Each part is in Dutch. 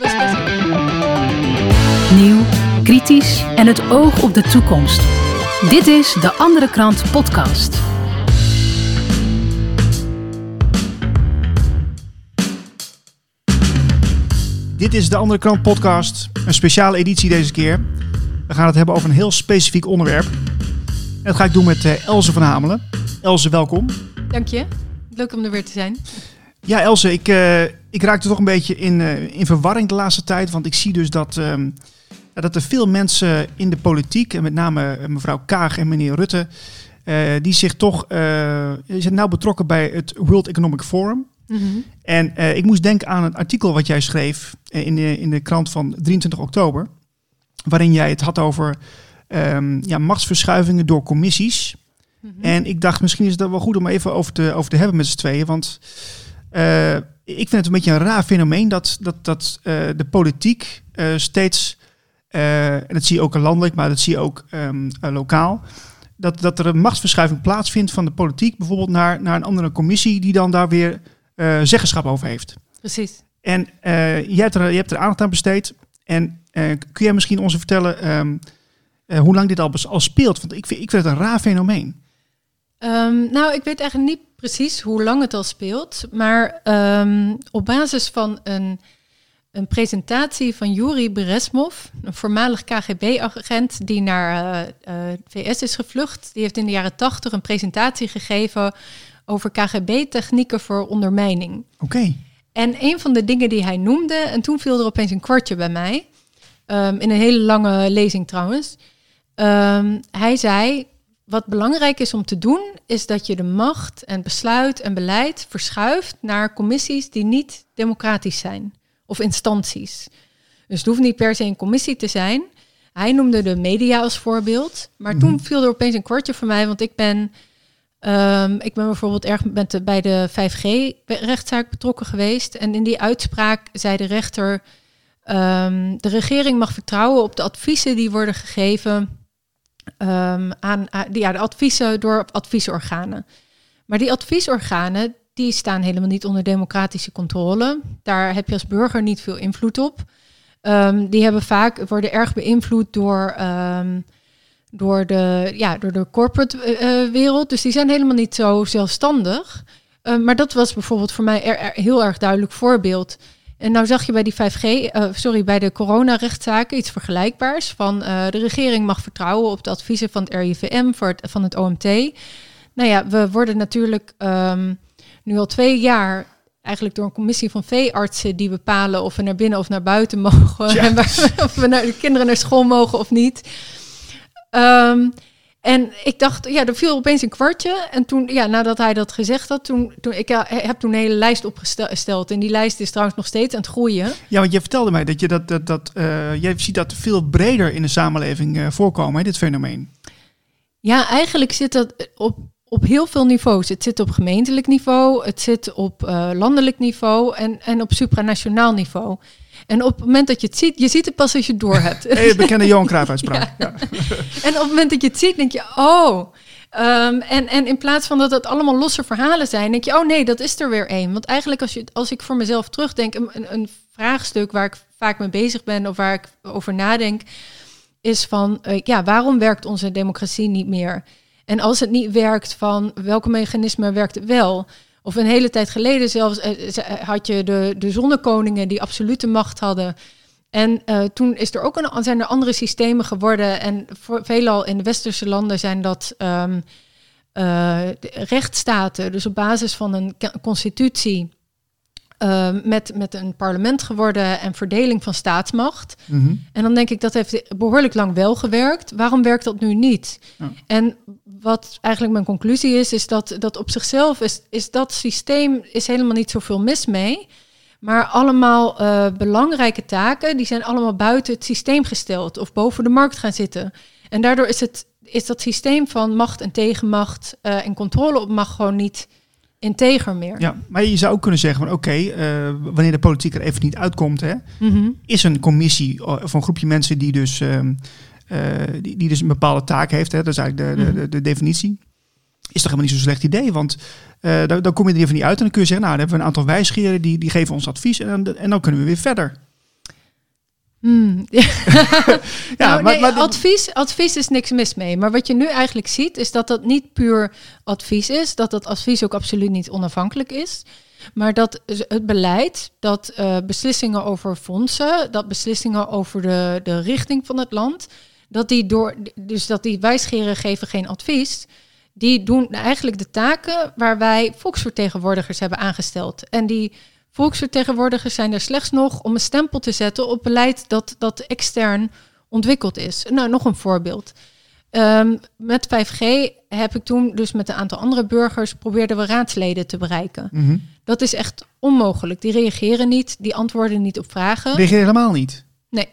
best Nieuw, kritisch en het oog op de toekomst. Dit is de Andere Krant Podcast. Dit is de Andere Krant podcast, een speciale editie deze keer. We gaan het hebben over een heel specifiek onderwerp. En dat ga ik doen met uh, Elze van Hamelen. Elze, welkom. Dank je. Leuk om er weer te zijn. Ja, Elze, ik, uh, ik raakte toch een beetje in, uh, in verwarring de laatste tijd. Want ik zie dus dat, um, dat er veel mensen in de politiek, en met name mevrouw Kaag en meneer Rutte, die zich toch die zijn nauw betrokken bij het World Economic Forum. Mm -hmm. En ik moest denken aan een artikel wat jij schreef in de, in de krant van 23 oktober. Waarin jij het had over um, ja, machtsverschuivingen door commissies. Mm -hmm. En ik dacht, misschien is het wel goed om even over te, over te hebben met z'n tweeën. Want uh, ik vind het een beetje een raar fenomeen dat, dat, dat uh, de politiek steeds, en dat zie je ook landelijk, maar dat zie je ook um, lokaal dat, dat er een machtsverschuiving plaatsvindt van de politiek, bijvoorbeeld naar, naar een andere commissie, die dan daar weer zeggenschap over heeft. Precies. En je, hebt er, je hebt er aandacht aan besteed. En kun jij misschien ons vertellen um, hoe lang dit al, al speelt? Want ik vind, ik vind het een raar fenomeen. Um, nou, ik weet eigenlijk niet precies hoe lang het al speelt. Maar um, op basis van een, een presentatie van Yuri Beresmov, een voormalig KGB-agent die naar VS is gevlucht. Die heeft in de jaren tachtig een presentatie gegeven over KGB-technieken voor ondermijning. Oké. Okay. En een van de dingen die hij noemde, en toen viel er opeens een kwartje bij mij, um, in een hele lange lezing trouwens. Um, hij zei, wat belangrijk is om te doen, is dat je de macht en besluit en beleid verschuift naar commissies die niet democratisch zijn, of instanties. Dus het hoeft niet per se een commissie te zijn. Hij noemde de media als voorbeeld, maar mm -hmm. toen viel er opeens een kwartje voor mij, want ik ben Um, ik ben bijvoorbeeld erg met de, bij de 5G-rechtszaak betrokken geweest. En in die uitspraak zei de rechter: um, de regering mag vertrouwen op de adviezen die worden gegeven um, aan, ja, de adviezen door adviesorganen. Maar die adviesorganen die staan helemaal niet onder democratische controle. Daar heb je als burger niet veel invloed op. die hebben vaak worden erg beïnvloed door door de, ja, door de corporate uh, wereld. Dus die zijn helemaal niet zo zelfstandig. Maar dat was bijvoorbeeld voor mij er heel erg duidelijk voorbeeld. En nou zag je bij die 5G, uh, sorry, bij de coronarechtszaken iets vergelijkbaars. Van de regering mag vertrouwen op de adviezen van het RIVM, voor het, van het OMT. Nou ja, we worden natuurlijk um, nu al twee jaar eigenlijk door een commissie van veeartsen die bepalen of we naar binnen of naar buiten mogen. Ja. En waar, of we naar de kinderen naar school mogen of niet. Um, en ik dacht, ja, er viel opeens een kwartje. En toen, ja, nadat hij dat gezegd had, toen, toen ik ja, heb toen een hele lijst opgesteld. En die lijst is trouwens nog steeds aan het groeien. Ja, want je vertelde mij dat je dat, dat, dat uh, jij ziet dat veel breder in de samenleving uh, voorkomen, hè, dit fenomeen. Ja, eigenlijk zit dat op, op heel veel niveaus. Het zit op gemeentelijk niveau, het zit op uh, landelijk niveau en, en op supranationaal niveau. En op het moment dat je het ziet, je ziet het pas als je het door hebt. Hey, bekende Johan Cruijff uitspraak. ja. ja. en op het moment dat je het ziet, denk je, oh. Um, en, en in plaats van dat het allemaal losse verhalen zijn, denk je, oh nee, dat is er weer één. Want eigenlijk als, je, als ik voor mezelf terugdenk, een, een vraagstuk waar ik vaak mee bezig ben of waar ik over nadenk, is van, uh, ja, waarom werkt onze democratie niet meer? En als het niet werkt, van welke mechanismen werkt het wel? Of een hele tijd geleden zelfs uh, had je de, de zonnekoningen die absolute macht hadden. En toen is er ook een, zijn er andere systemen geworden. En voor, veelal in de westerse landen zijn dat um, rechtsstaten. Dus op basis van een constitutie. Uh, met, met een parlement geworden en verdeling van staatsmacht. Mm -hmm. En dan denk ik, dat heeft behoorlijk lang wel gewerkt. Waarom werkt dat nu niet? Ja. En wat eigenlijk mijn conclusie is, is dat, dat op zichzelf is, is dat systeem is helemaal niet zoveel mis mee. Maar allemaal uh, belangrijke taken, die zijn allemaal buiten het systeem gesteld of boven de markt gaan zitten. En daardoor is, het, is dat systeem van macht en tegenmacht uh, en controle op macht gewoon niet integer meer. Ja, maar je zou ook kunnen zeggen van oké, okay, uh, wanneer de politiek er even niet uitkomt, hè, -hmm. is een commissie of een groepje mensen die dus, uh, uh, die, die, dus een bepaalde taak heeft, hè, dat is eigenlijk de, de, de, de, definitie, is toch helemaal niet zo'n slecht idee, want dan, dan kom je er even niet uit en dan kun je zeggen, nou, dan hebben we een aantal wijsgeren die, die geven ons advies en, en dan kunnen we weer verder. Hmm. Ja, Nou, maar, nee, maar, advies, advies is niks mis mee. Maar wat je nu eigenlijk ziet, is dat dat niet puur advies is. Dat dat advies ook absoluut niet onafhankelijk is. Maar dat het beleid, dat eh, beslissingen over fondsen, dat beslissingen over de, de richting van het land, dat die door, dus dat die wijsgeren geven geen advies. Die doen eigenlijk de taken waar wij volksvertegenwoordigers hebben aangesteld. En die volksvertegenwoordigers zijn er slechts nog om een stempel te zetten op beleid dat, dat extern ontwikkeld is. Nou, nog een voorbeeld. Ehm, met 5G heb ik toen dus met een aantal andere burgers probeerden we raadsleden te bereiken. Mhm. Dat is echt onmogelijk. Die reageren niet, die antwoorden niet op vragen. reageer je helemaal niet. Nee.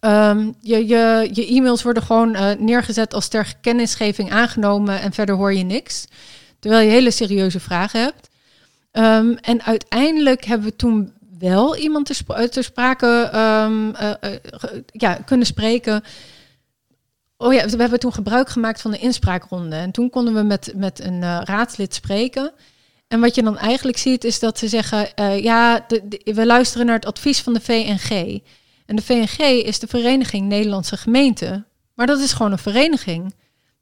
Ehm, je, je, je e-mails worden gewoon eh, neergezet als ter kennisgeving aangenomen en verder hoor je niks. Terwijl je hele serieuze vragen hebt. Ehm, en uiteindelijk hebben we toen wel iemand te, spra- te sprake ehm, eh, eh, ja, kunnen spreken. Oh ja, we hebben toen gebruik gemaakt van de inspraakronde. En toen konden we met, met een eh, raadslid spreken. En wat je dan eigenlijk ziet is dat ze zeggen... eh, ja, we luisteren naar het advies van de VNG. En de VNG is de Vereniging Nederlandse Gemeenten. Maar dat is gewoon een vereniging.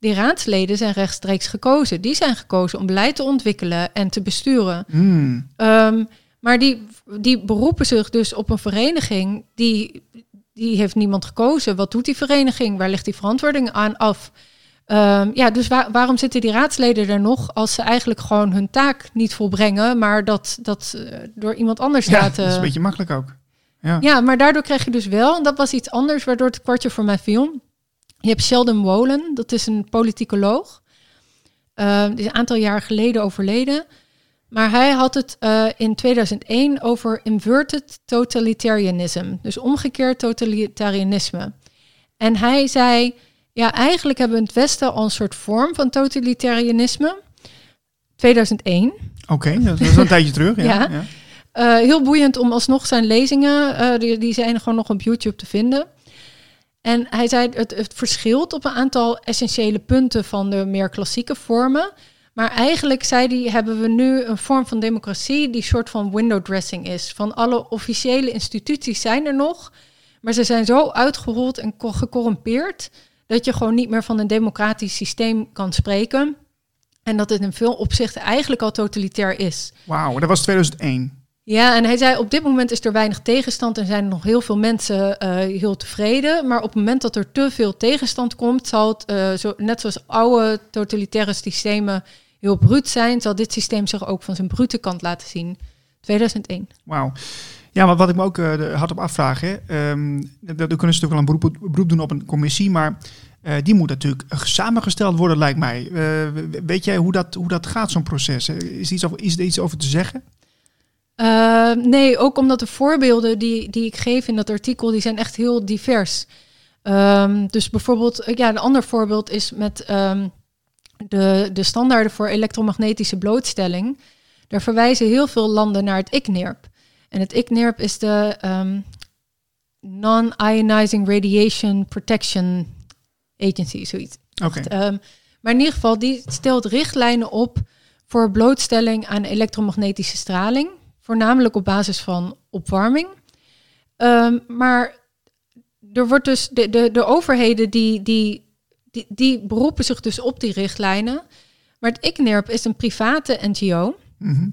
Die raadsleden zijn rechtstreeks gekozen. Die zijn gekozen om beleid te ontwikkelen en te besturen. Hmm. Ehm, maar die, die beroepen zich dus op een vereniging die, die heeft niemand gekozen. Wat doet die vereniging? Waar ligt die verantwoording aan af? Ehm, ja, dus waar- waarom zitten die raadsleden er nog als ze eigenlijk gewoon hun taak niet volbrengen, maar dat, dat eh, door iemand anders Ja, laten. dat is een beetje makkelijk ook. Ja. Ja, maar daardoor krijg je dus wel, en dat was iets anders waardoor het kwartje voor mij viel. Je hebt Sheldon Wolen, dat is een politicoloog. Eh, die is een aantal jaar geleden overleden. Maar hij had het eh, in 2001 over inverted totalitarianism. Dus omgekeerd totalitarianisme. En hij zei, ja, eigenlijk hebben we in het Westen al een soort vorm van totalitarianisme. 2001. Oké, dat is een tijdje terug. Ja. Ja. ja. Eh, heel boeiend om alsnog zijn lezingen, eh, die, die zijn gewoon nog op YouTube te vinden. En hij zei, het, het verschilt op een aantal essentiële punten van de meer klassieke vormen. Maar eigenlijk, zei hij, hebben we nu een vorm van democratie die soort van window dressing is. Van alle officiële instituties zijn er nog, maar ze zijn zo uitgerold en co- gecorrumpeerd dat je gewoon niet meer van een democratisch systeem kan spreken. En dat het in veel opzichten eigenlijk al totalitair is. Wauw, dat was 2001. Ja, en hij zei op dit moment is er weinig tegenstand en zijn nog heel veel mensen eh, heel tevreden. Maar op het moment dat er te veel tegenstand komt, zal het, eh, zo, net zoals oude totalitaire systemen heel bruut zijn, zal dit systeem zich ook van zijn brute kant laten zien. 2001. Wauw. Ja, maar wat ik me ook eh, de- had op afvragen, hè, dat kunnen ze natuurlijk wel een beroep, doen op een commissie, maar eh, die moet natuurlijk samengesteld worden, lijkt mij. Eh, weet jij hoe dat, hoe dat gaat, zo'n proces? Eh, Is, iets over, is er iets over te zeggen? Eh, nee, ook omdat de voorbeelden die, die ik geef in dat artikel, die zijn echt heel divers. Ehm, dus bijvoorbeeld, eh, ja, een ander voorbeeld is met ehm, de, de standaarden voor elektromagnetische blootstelling. Daar verwijzen heel veel landen naar het ICNIRP. En het ICNIRP is de ehm, Non-Ionizing Radiation Protection Agency, zoiets. Oké. Maar in ieder geval, die stelt richtlijnen op voor blootstelling aan elektromagnetische straling. Voornamelijk op basis van opwarming. Ehm, maar er wordt dus de, de, de overheden die, die, die, die beroepen zich dus op die richtlijnen. Maar het ICNIRP is een private NGO Mhm.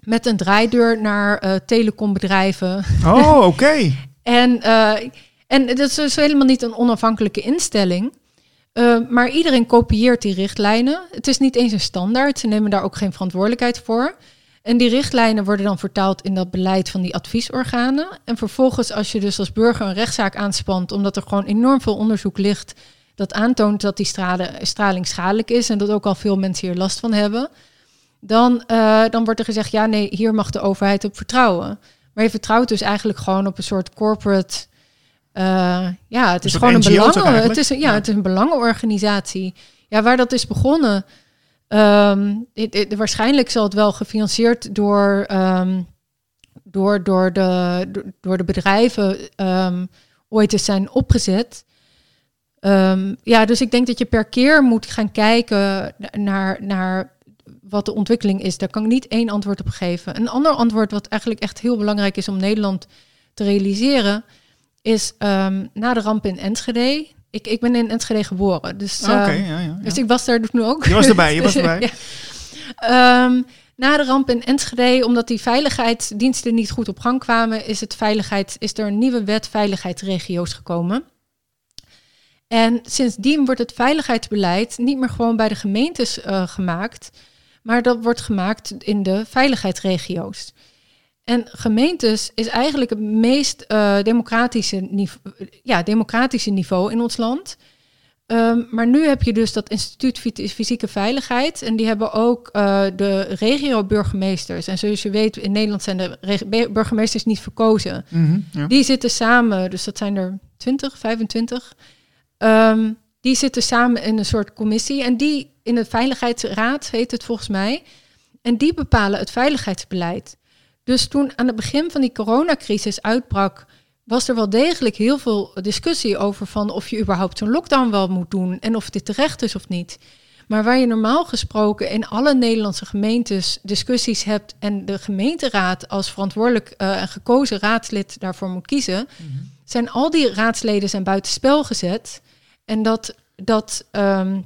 met een draaideur naar eh, telecombedrijven, Oh, oké. en, eh, en dat is dus helemaal niet een onafhankelijke instelling. Eh, maar iedereen kopieert die richtlijnen. Het is niet eens een standaard. Ze nemen daar ook geen verantwoordelijkheid voor. En die richtlijnen worden dan vertaald in dat beleid van die adviesorganen. En vervolgens, als je dus als burger een rechtszaak aanspant, omdat er gewoon enorm veel onderzoek ligt dat aantoont dat die straling schadelijk is en dat ook al veel mensen hier last van hebben, dan, eh, dan wordt er gezegd, ja nee, hier mag de overheid op vertrouwen. Maar je vertrouwt dus eigenlijk gewoon op een soort corporate. eh, ja, het is gewoon een belangen. Het is een, ja, Ja. het is een belangenorganisatie. Ja, waar dat is begonnen. Ehm, waarschijnlijk zal het wel gefinancierd door, ehm, door, door, de, door- de bedrijven ehm, ooit eens zijn opgezet. Ja, dus ik denk dat je per keer moet gaan kijken naar, naar wat de ontwikkeling is. Daar kan ik niet één antwoord op geven. Een ander antwoord wat eigenlijk echt heel belangrijk is om Nederland te realiseren, is na de ramp in Enschede. Ik, ik ben in Enschede geboren, dus, Ah, ehm, ja, ja, ja. dus ik was daar dus nu ook. Je was erbij, je was erbij. Ehm, na de ramp in Enschede, omdat die veiligheidsdiensten niet goed op gang kwamen, is, het veiligheid, is er een nieuwe wet veiligheidsregio's gekomen. En sindsdien wordt het veiligheidsbeleid niet meer gewoon bij de gemeentes eh, gemaakt, maar dat wordt gemaakt in de veiligheidsregio's. En gemeentes is eigenlijk het meest eh, democratische, niveau, ja, democratische niveau in ons land. Ehm, maar nu heb je dus dat instituut Fy- Fysieke Veiligheid. En die hebben ook eh, de regio-burgemeesters. En zoals je weet, in Nederland zijn de burgemeesters niet verkozen. Mhm, ja. Die zitten samen, dus dat zijn er 20, 25. Ehm, die zitten samen in een soort commissie. En die in de Veiligheidsraad heet het volgens mij. En die bepalen het veiligheidsbeleid. Dus toen aan het begin van die coronacrisis uitbrak, was er wel degelijk heel veel discussie over van of je überhaupt zo'n lockdown wel moet doen en of dit terecht is of niet. Maar waar je normaal gesproken in alle Nederlandse gemeentes discussies hebt en de gemeenteraad als verantwoordelijk eh, en gekozen raadslid daarvoor moet kiezen, zijn al die raadsleden zijn buitenspel gezet. En dat, dat, ehm,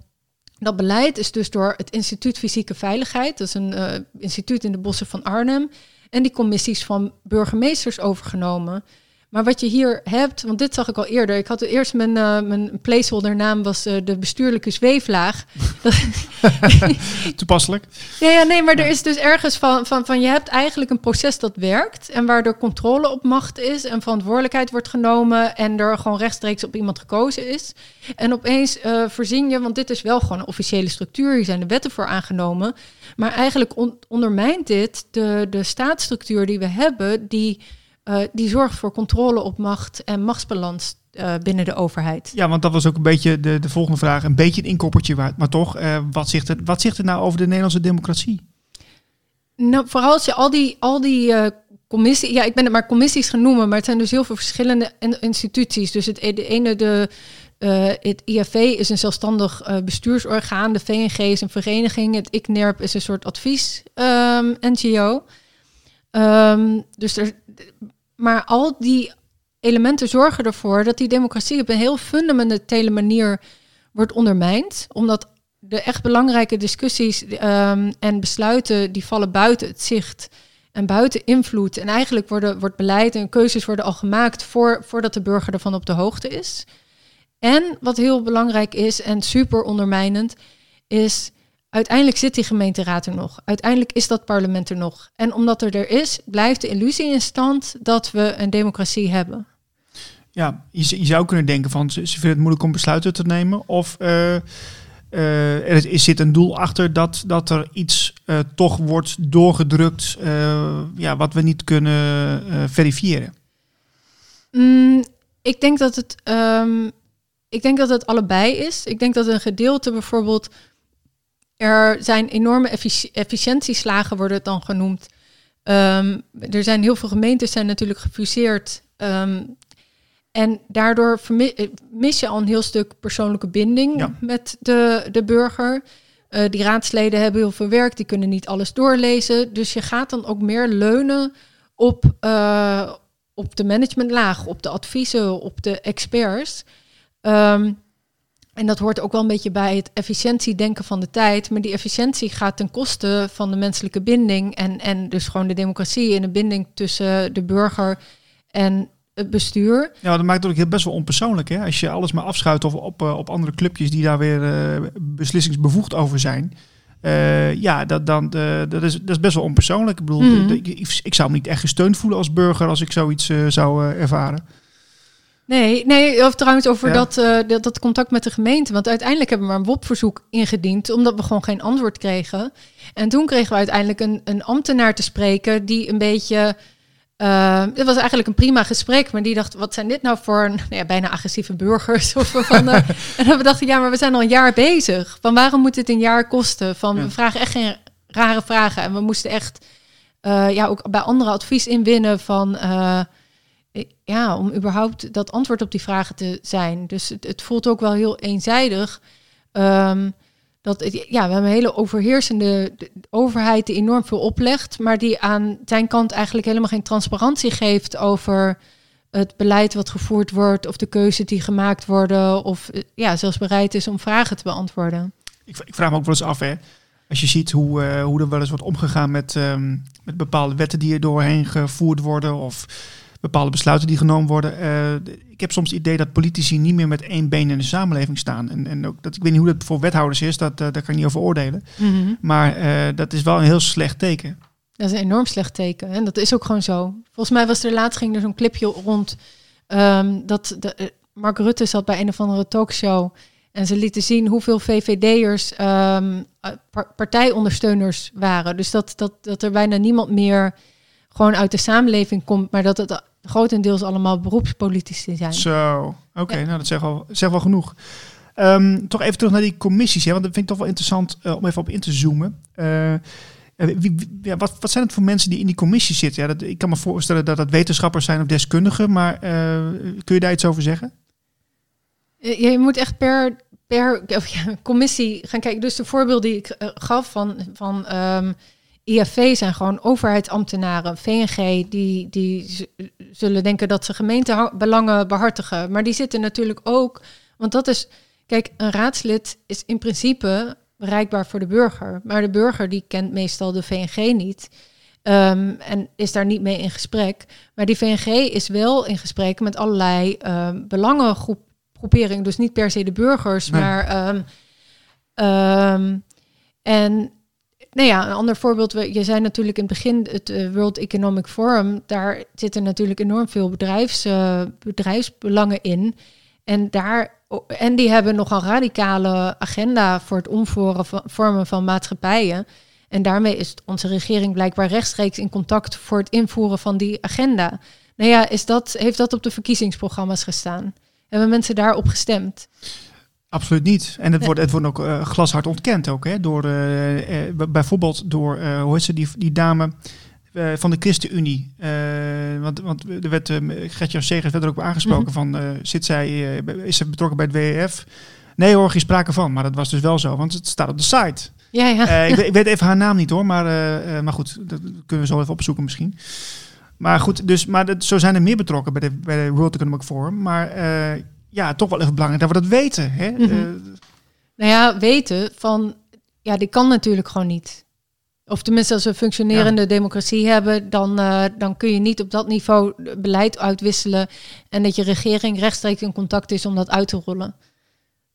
dat beleid is dus door het Instituut Fysieke Veiligheid, dat is een eh, instituut in de bossen van Arnhem, en die commissies van burgemeesters overgenomen. Maar wat je hier hebt, want dit zag ik al eerder. Ik had eerst mijn, eh, mijn placeholder naam was eh, de bestuurlijke zweeflaag. Toepasselijk. Ja, ja, nee, maar er is dus ergens van, van, van je hebt eigenlijk een proces dat werkt en waar er controle op macht is en verantwoordelijkheid wordt genomen en er gewoon rechtstreeks op iemand gekozen is. En opeens eh, voorzien je, want dit is wel gewoon een officiële structuur, hier zijn de wetten voor aangenomen, maar eigenlijk on- ondermijnt dit de, de staatsstructuur die we hebben, die, eh, die zorgt voor controle op macht en machtsbalans eh, binnen de overheid. Ja, want dat was ook een beetje de, de volgende vraag. Een beetje een inkoppertje waard. Maar toch, eh, wat, zegt het, wat zegt het nou over de Nederlandse democratie? Nou, vooral als je al die, al die eh commissies... Ja, ik ben het maar commissies gaan noemen... maar het zijn dus heel veel verschillende in- instituties. Dus het, e- de ene, de, het IFV is een zelfstandig bestuursorgaan. De VNG is een vereniging. Het ICNERP is een soort advies-NGO. Ehm, dus er, maar al die elementen zorgen ervoor... dat die democratie op een heel fundamentele manier wordt ondermijnd. Omdat de echt belangrijke discussies ehm, en besluiten die vallen buiten het zicht en buiten invloed. En eigenlijk worden, wordt beleid en keuzes worden al gemaakt voor, voordat de burger ervan op de hoogte is. En wat heel belangrijk is en super ondermijnend, is uiteindelijk zit die gemeenteraad er nog. Uiteindelijk is dat parlement er nog. En omdat er er is, blijft de illusie in stand dat we een democratie hebben. Ja, je, zou kunnen denken van ze, ze vinden het moeilijk om besluiten te nemen. Of eh, eh, er is- zit een doel achter dat, dat er iets eh, toch wordt doorgedrukt ja, wat we niet kunnen verifiëren. Mm, ik denk dat het. ehm, ik denk dat het allebei is. Ik denk dat een gedeelte bijvoorbeeld. Er zijn enorme effici- efficiëntieslagen, worden het dan genoemd. Ehm, er zijn heel veel gemeentes zijn natuurlijk gefuseerd. ehm, en daardoor eh, mis je al een heel stuk persoonlijke binding Ja. met de, de burger. Eh, die raadsleden hebben heel veel werk, die kunnen niet alles doorlezen. Dus je gaat dan ook meer leunen op, eh, op de managementlaag, op de adviezen, op de experts. Ehm, en dat hoort ook wel een beetje bij het efficiëntiedenken van de tijd. Maar die efficiëntie gaat ten koste van de menselijke binding. En, en dus gewoon de democratie en de binding tussen de burger en het bestuur. Ja, dat maakt het ook heel best wel onpersoonlijk. Hè? Als je alles maar afschuift of op, eh, op andere clubjes die daar weer eh, beslissingsbevoegd over zijn. Eh, ja, dat, dan, dat, is, dat is best wel onpersoonlijk. Ik bedoel, Mhm. ik, ik zou me niet echt gesteund voelen als burger als ik zoiets zou ervaren. Nee, nee of trouwens over Ja. dat, eh, dat, dat contact met de gemeente. Want uiteindelijk hebben we maar een WOP-verzoek ingediend, omdat we gewoon geen antwoord kregen. En toen kregen we uiteindelijk een, een ambtenaar te spreken die een beetje... eh, het was eigenlijk een prima gesprek, maar die dacht, wat zijn dit nou voor nou ja, bijna agressieve burgers? Of van, eh, en dan we dachten, ja, maar we zijn al een jaar bezig. Van waarom moet het een jaar kosten? Van Ja. we vragen echt geen rare vragen. En we moesten echt eh, ja, ook bij anderen advies inwinnen van... ja, om überhaupt dat antwoord op die vragen te zijn. Dus het, het voelt ook wel heel eenzijdig. ehm, dat ja, we hebben een hele overheersende de- de overheid die enorm veel oplegt, maar die aan zijn kant eigenlijk helemaal geen transparantie geeft over het beleid wat gevoerd wordt, of de keuzes die gemaakt worden, of eh, ja, zelfs bereid is om vragen te beantwoorden. Ik, ik vraag me ook wel eens af, hè. Als je ziet hoe, eh, hoe er wel eens wordt omgegaan met, ehm, met bepaalde wetten die er doorheen gevoerd worden, of bepaalde besluiten die genomen worden. Eh, ik heb soms het idee dat politici niet meer met één been in de samenleving staan. En, en ook dat, ik weet niet hoe dat voor wethouders is, dat, daar kan ik niet over oordelen. Maar dat is wel een heel slecht teken. Dat is een enorm slecht teken. En dat is ook gewoon zo. Volgens mij was er laatst ging er zo'n clipje rond. Um, dat de, Mark Rutte zat bij een of andere talkshow. En ze lieten zien hoeveel VVD'ers um, partijondersteuners waren. Dus dat, dat, dat er bijna niemand meer gewoon uit de samenleving komt. Maar dat het grotendeels allemaal beroepspolitici zijn. Zo, oké. nou, dat zegt wel, zegt wel genoeg. Um, toch even terug naar die commissies. Hè, want dat vind ik toch wel interessant uh, om even op in te zoomen. Uh, wie, ja, wat, wat zijn het voor mensen die in die commissie zitten? Ja, dat, ik kan me voorstellen dat dat wetenschappers zijn of deskundigen, maar uh, kun je daar iets over zeggen? Je, moet echt per, per of ja, commissie gaan kijken. Dus de voorbeelden die ik gaf van, van um, ehm, IFV zijn gewoon overheidsambtenaren. VNG, die, die zullen denken dat ze gemeentebelangen behartigen. Maar die zitten natuurlijk ook, want dat is, kijk, een raadslid is in principe bereikbaar voor de burger. Maar de burger die kent meestal de VNG niet. Um, en is daar niet mee in gesprek. Maar die VNG is wel in gesprek met allerlei um, belangengroeperingen. Dus niet per se de burgers, nee. maar. Um, en nou ja, een ander voorbeeld. Je zei natuurlijk in het begin het uh, World Economic Forum. Daar zitten natuurlijk enorm veel bedrijfs, uh, bedrijfsbelangen in. En daar en die hebben nogal radicale agenda voor het omvormen van, vormen van maatschappijen. En daarmee is onze regering blijkbaar rechtstreeks in contact voor het invoeren van die agenda. Nou ja, is dat, heeft dat op de verkiezingsprogramma's gestaan? Hebben mensen daarop gestemd? Absoluut niet. En het, wordt, het wordt ook uh, glashard ontkend ook. Hè, door, uh, uh, bijvoorbeeld door, hoe heet ze, die, die dame van de ChristenUnie. Want, want er werd, uh, Gertjan Segers werd er ook aangesproken mm -hmm. van, zit zij, is ze betrokken bij het WEF? Nee hoor, geen sprake van. Maar dat was dus wel zo, want het staat op de site. Ja, ja. ik, ik, weet even haar naam niet hoor, maar, maar goed, dat kunnen we zo even opzoeken misschien. Maar goed, dus, maar dat, zo zijn er meer betrokken bij de, bij de World Economic Forum. Maar ja, toch wel even belangrijk dat we dat weten. Hè? Mm -hmm. nou ja, weten van, ja, die kan natuurlijk gewoon niet. Of tenminste, als we een functionerende ja. democratie hebben, dan, uh, dan kun je niet op dat niveau beleid uitwisselen en dat je regering rechtstreeks in contact is om dat uit te rollen.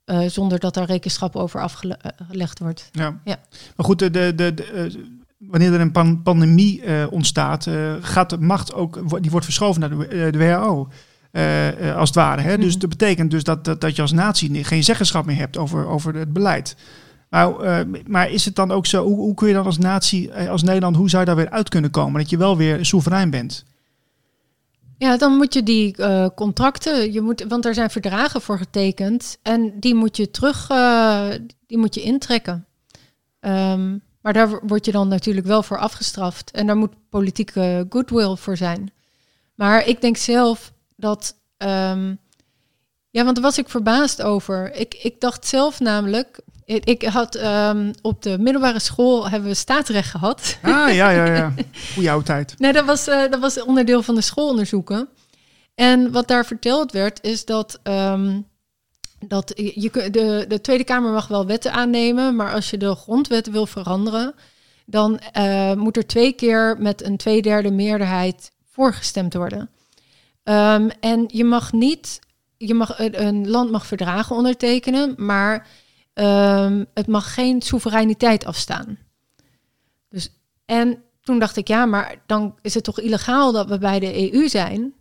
Uh, zonder dat daar rekenschap over afgelegd wordt. Ja. ja. Maar goed, de, de, de, de wanneer er een pan pandemie uh, ontstaat, gaat de macht ook, die wordt verschoven naar de, de WHO. als het ware. Hè? Mm -hmm. Dus dat betekent dus dat, dat, dat je als natie geen zeggenschap meer hebt over, over het beleid. Maar, uh, maar is het dan ook zo, hoe, hoe kun je dan als natie, als Nederland, hoe zou je daar weer uit kunnen komen? Dat je wel weer soeverein bent? Ja, dan moet je die uh, contracten, je moet, want er zijn verdragen voor getekend en die moet je terug, uh, die moet je intrekken. Um, maar daar word je dan natuurlijk wel voor afgestraft en daar moet politieke goodwill voor zijn. Maar ik denk zelf dat, um, ja, want daar was ik verbaasd over. Ik, ik dacht zelf namelijk, ik had um, op de middelbare school hebben we staatsrecht gehad. Ah, ja, ja, ja. Goeie oude tijd. nee, dat was, uh, dat was onderdeel van de schoolonderzoeken. En wat daar verteld werd, is dat, um, dat je, de, de Tweede Kamer mag wel wetten aannemen, maar als je de grondwet wil veranderen, dan uh, moet er twee keer met een tweederde meerderheid voorgestemd worden. Um, en je mag niet, je mag, een land mag verdragen ondertekenen, maar Um, het mag geen soevereiniteit afstaan. Dus, en toen dacht ik, ja, maar dan is het toch illegaal dat we bij de EU zijn?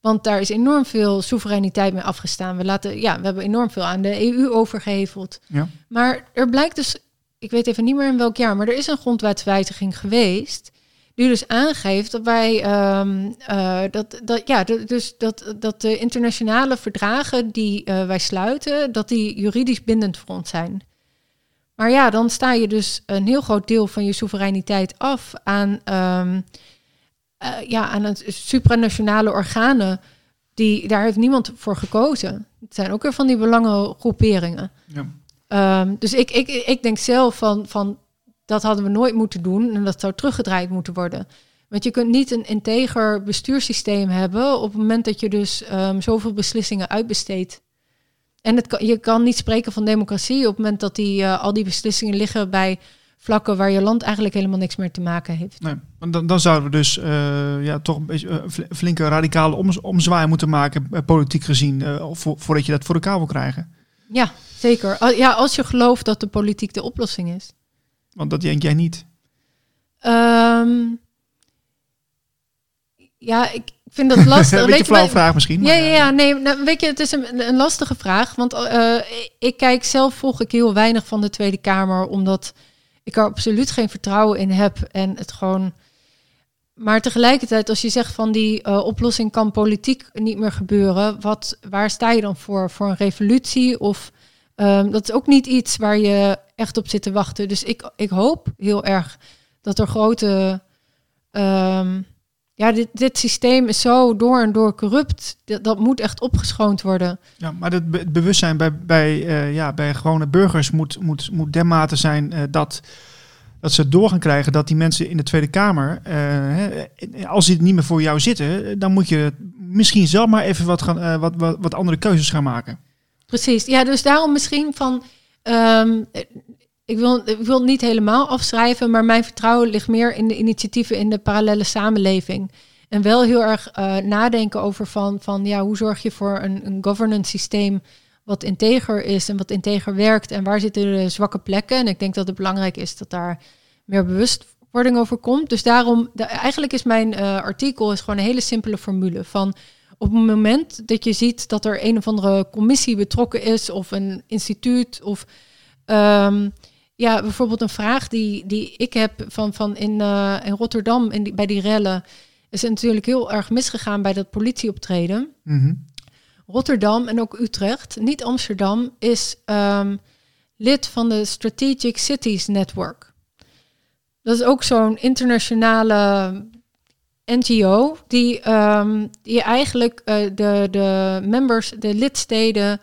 Want daar is enorm veel soevereiniteit mee afgestaan. We, laten, ja, we hebben enorm veel aan de EU overgeheveld. Ja. Maar er blijkt dus, ik weet even niet meer in welk jaar, maar er is een grondwetswijziging geweest die dus aangeeft dat wij um, uh, dat, dat ja, dus dat, dat de internationale verdragen die uh, wij sluiten, dat die juridisch bindend voor ons zijn. Maar ja, dan sta je dus een heel groot deel van je soevereiniteit af aan, um, uh, ja, aan het supranationale organen. Die, daar heeft niemand voor gekozen. Het zijn ook weer van die belangengroeperingen. Ja. Um, dus ik, ik, ik denk zelf van, van dat hadden we nooit moeten doen en dat zou teruggedraaid moeten worden. Want je kunt niet een integer bestuurssysteem hebben op het moment dat je dus ehm, zoveel beslissingen uitbesteedt. En het kan, je kan niet spreken van democratie op het moment dat die, eh, al die beslissingen liggen bij vlakken waar je land eigenlijk helemaal niks meer te maken heeft. Nee, dan, dan zouden we dus eh, ja, toch een beetje uh, flinke radicale om, omzwaai moeten maken, politiek gezien, voor, voordat je dat voor elkaar wil krijgen. Ja, zeker. Ja, als je gelooft dat de politiek de oplossing is. Want dat denk jij niet. Um, ja, ik vind dat lastig. een beetje flauwe vraag misschien. Ja, ja, ja, nee, nou, weet je, het is een, een lastige vraag. Want uh, ik kijk zelf, volg ik heel weinig van de Tweede Kamer, omdat ik er absoluut geen vertrouwen in heb. En het gewoon. Maar tegelijkertijd, als je zegt van die uh, oplossing kan politiek niet meer gebeuren, wat, waar sta je dan voor? Voor een revolutie? Of um, dat is ook niet iets waar je echt op zit te wachten. Dus ik, ik hoop heel erg dat er grote. Um, ja, dit, dit systeem is zo door en door corrupt. Dat, dat moet echt opgeschoond worden. Ja, maar het, be het bewustzijn bij, bij, uh, ja, bij gewone burgers moet, moet, moet dermate zijn uh, dat, dat ze door gaan krijgen dat die mensen in de Tweede Kamer, uh, als die niet meer voor jou zitten, dan moet je misschien zelf maar even wat, gaan, wat, wat, wat andere keuzes gaan maken. Precies, ja, dus daarom misschien van. Um, ik wil, ik wil het niet helemaal afschrijven, maar mijn vertrouwen ligt meer in de initiatieven in de parallele samenleving. En wel heel erg uh, nadenken over van, van ja, hoe zorg je voor een, een governance systeem wat integer is en wat integer werkt en waar zitten de zwakke plekken. En ik denk dat het belangrijk is dat daar meer bewustwording over komt. Dus daarom, eigenlijk is mijn uh, artikel is gewoon een hele simpele formule van op het moment dat je ziet dat er een of andere commissie betrokken is of een instituut of um, ja, bijvoorbeeld een vraag die, die ik heb van, van in, uh, in Rotterdam in die, bij die rellen. Is het natuurlijk heel erg misgegaan bij dat politieoptreden. Mm -hmm. Rotterdam en ook Utrecht, niet Amsterdam, is um, lid van de Strategic Cities Network. Dat is ook zo'n internationale NGO die, um, die eigenlijk uh, de, de members, de lidsteden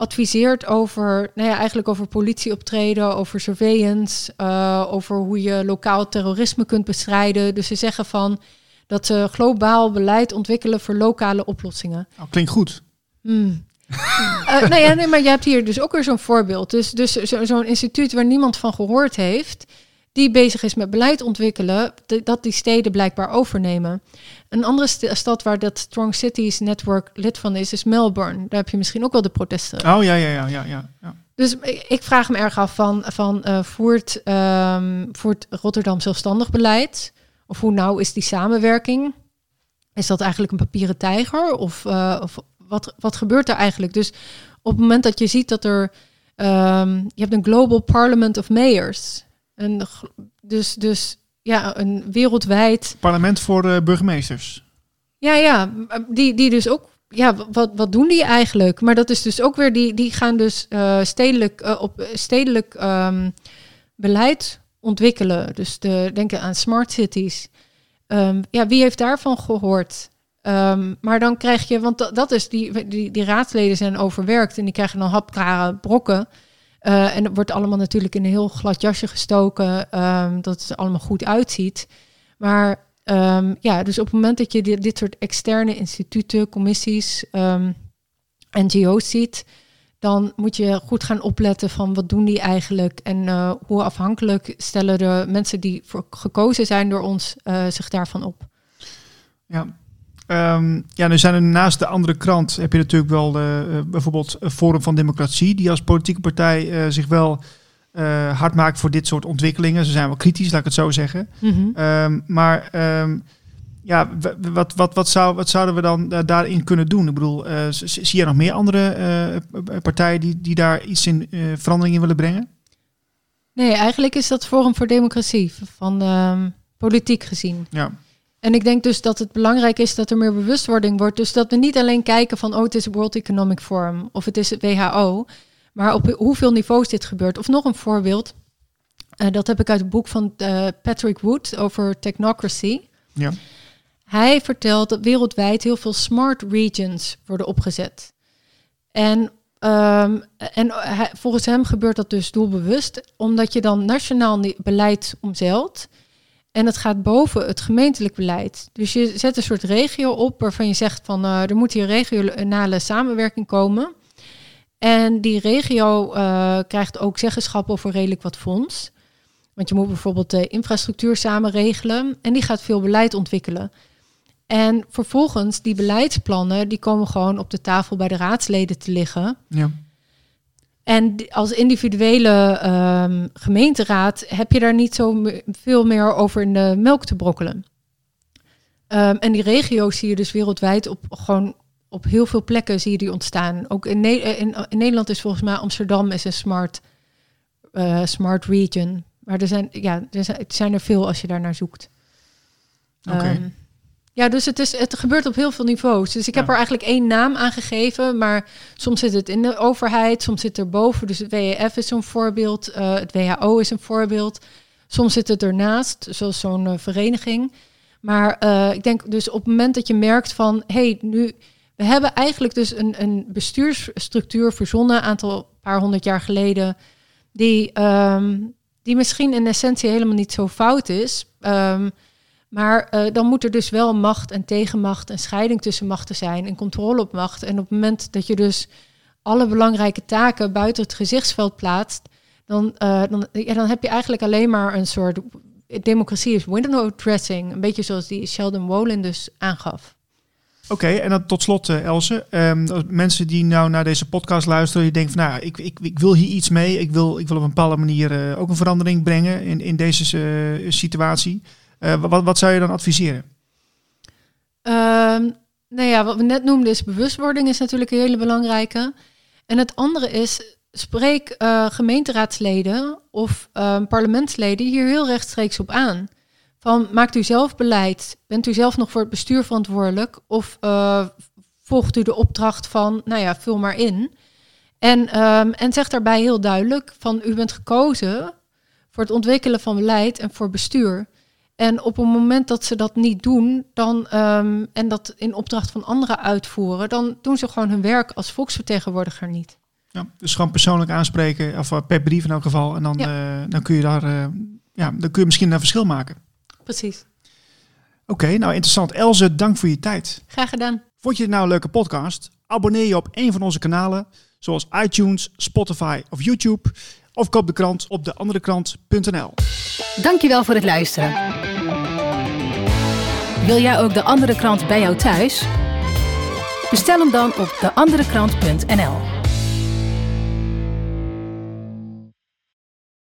adviseert over, nou ja, eigenlijk over politieoptreden, over surveillance, uh, over hoe je lokaal terrorisme kunt bestrijden. Dus ze zeggen van dat ze globaal beleid ontwikkelen voor lokale oplossingen. Oh, klinkt goed. Hmm. uh, nou ja, nee, maar je hebt hier dus ook weer zo'n voorbeeld. Dus, dus zo'n zo instituut waar niemand van gehoord heeft, die bezig is met beleid ontwikkelen, dat die steden blijkbaar overnemen. Een andere st stad waar dat Strong Cities Network lid van is, is Melbourne. Daar heb je misschien ook wel de protesten. Oh ja, ja, ja, ja, ja. ja. Dus ik vraag me erg af van, van uh, voert, um, voert Rotterdam zelfstandig beleid? Of hoe nauw is die samenwerking? Is dat eigenlijk een papieren tijger? Of, uh, of wat, wat gebeurt er eigenlijk? Dus op het moment dat je ziet dat er... Um, je hebt een Global Parliament of Mayors. Een, dus, dus ja, een wereldwijd. Parlement voor uh, burgemeesters. Ja, ja, die, die dus ook. Ja, wat, wat doen die eigenlijk? Maar dat is dus ook weer, die, die gaan dus uh, stedelijk, uh, op stedelijk um, beleid ontwikkelen. Dus de, denken aan smart cities. Um, ja, wie heeft daarvan gehoord? Um, maar dan krijg je, want dat, dat is, die, die, die raadsleden zijn overwerkt en die krijgen dan hapklare brokken. Uh, en het wordt allemaal natuurlijk in een heel glad jasje gestoken, um, dat het allemaal goed uitziet. Maar um, ja, dus op het moment dat je dit, dit soort externe instituten, commissies, um, NGO's ziet, dan moet je goed gaan opletten van wat doen die eigenlijk en uh, hoe afhankelijk stellen de mensen die voor gekozen zijn door ons uh, zich daarvan op. Ja, Um, ja, nu zijn er naast de andere krant heb je natuurlijk wel uh, bijvoorbeeld Forum van Democratie, die als politieke partij uh, zich wel uh, hard maakt voor dit soort ontwikkelingen. Ze zijn wel kritisch, laat ik het zo zeggen. Mm -hmm. um, maar um, ja, wat, wat, wat, zou, wat zouden we dan daarin kunnen doen? Ik bedoel, zie je nog meer andere partijen die, die daar iets in verandering in willen brengen? Nee, eigenlijk is dat Forum voor Democratie, van politiek gezien. Ja. En ik denk dus dat het belangrijk is dat er meer bewustwording wordt. Dus dat we niet alleen kijken van, oh, het is World Economic Forum of het is het WHO, maar op hoeveel niveaus dit gebeurt. Of nog een voorbeeld, uh, dat heb ik uit het boek van uh, Patrick Wood over technocracy. Ja. Hij vertelt dat wereldwijd heel veel smart regions worden opgezet. En, um, en hij, volgens hem gebeurt dat dus doelbewust, omdat je dan nationaal beleid omzeilt. En het gaat boven het gemeentelijk beleid. Dus je zet een soort regio op waarvan je zegt van uh, er moet hier regionale samenwerking komen. En die regio uh, krijgt ook zeggenschap over redelijk wat fonds. Want je moet bijvoorbeeld de infrastructuur samen regelen en die gaat veel beleid ontwikkelen. En vervolgens, die beleidsplannen, die komen gewoon op de tafel bij de raadsleden te liggen. Ja. En als individuele um, gemeenteraad heb je daar niet zo veel meer over in de melk te brokkelen. Um, en die regio's zie je dus wereldwijd op gewoon op heel veel plekken zie je die ontstaan. Ook in, ne in, in Nederland is volgens mij Amsterdam is een smart, uh, smart region. Maar er zijn, ja, er zijn, zijn er veel als je daar naar zoekt. Oké. Um, ja, dus het, is, het gebeurt op heel veel niveaus. Dus ik heb er eigenlijk één naam aan gegeven, maar soms zit het in de overheid, soms zit er boven. Dus het WEF is een voorbeeld, uh, het WHO is een voorbeeld. Soms zit het ernaast, zoals zo'n uh, vereniging. Maar uh, ik denk dus op het moment dat je merkt van, hé, hey, nu, we hebben eigenlijk dus een, een bestuursstructuur verzonnen, een aantal paar honderd jaar geleden, die, um, die misschien in essentie helemaal niet zo fout is. Um, maar uh, dan moet er dus wel macht en tegenmacht en scheiding tussen machten zijn en controle op macht. En op het moment dat je dus alle belangrijke taken buiten het gezichtsveld plaatst, dan, uh, dan, dan heb je eigenlijk alleen maar een soort democratie is window dressing. Een beetje zoals die Sheldon Wolin dus aangaf. Oké, en dan tot slot, uh, Else. Um, mensen die nou naar deze podcast luisteren, die denken van nou, ik, ik, ik wil hier iets mee. Ik wil, ik wil op een bepaalde manier ook een verandering brengen in, in deze situatie. Uh, wat, wat zou je dan adviseren? Um, nou ja, wat we net noemden is bewustwording is natuurlijk een hele belangrijke. En het andere is, spreek uh, gemeenteraadsleden of uh, parlementsleden hier heel rechtstreeks op aan. Van maakt u zelf beleid? Bent u zelf nog voor het bestuur verantwoordelijk? Of uh, volgt u de opdracht van, nou ja, vul maar in. En, um, en zeg daarbij heel duidelijk van u bent gekozen voor het ontwikkelen van beleid en voor bestuur. En op het moment dat ze dat niet doen, dan, um, en dat in opdracht van anderen uitvoeren, dan doen ze gewoon hun werk als volksvertegenwoordiger niet. Ja, dus gewoon persoonlijk aanspreken, of eh, per brief in elk geval. En dan, ja. uh, dan kun je daar, uh, ja, dan kun je misschien een verschil maken. Precies. Oké, okay, nou interessant. Elze, dank voor je tijd. Graag gedaan. Vond je het nou een leuke podcast? Abonneer je op een van onze kanalen, zoals iTunes, Spotify of YouTube. Of koop de krant op deanderekrant.nl. Dankjewel voor het luisteren. Wil jij ook de andere krant bij jou thuis? Bestel hem dan op deanderekrant.nl.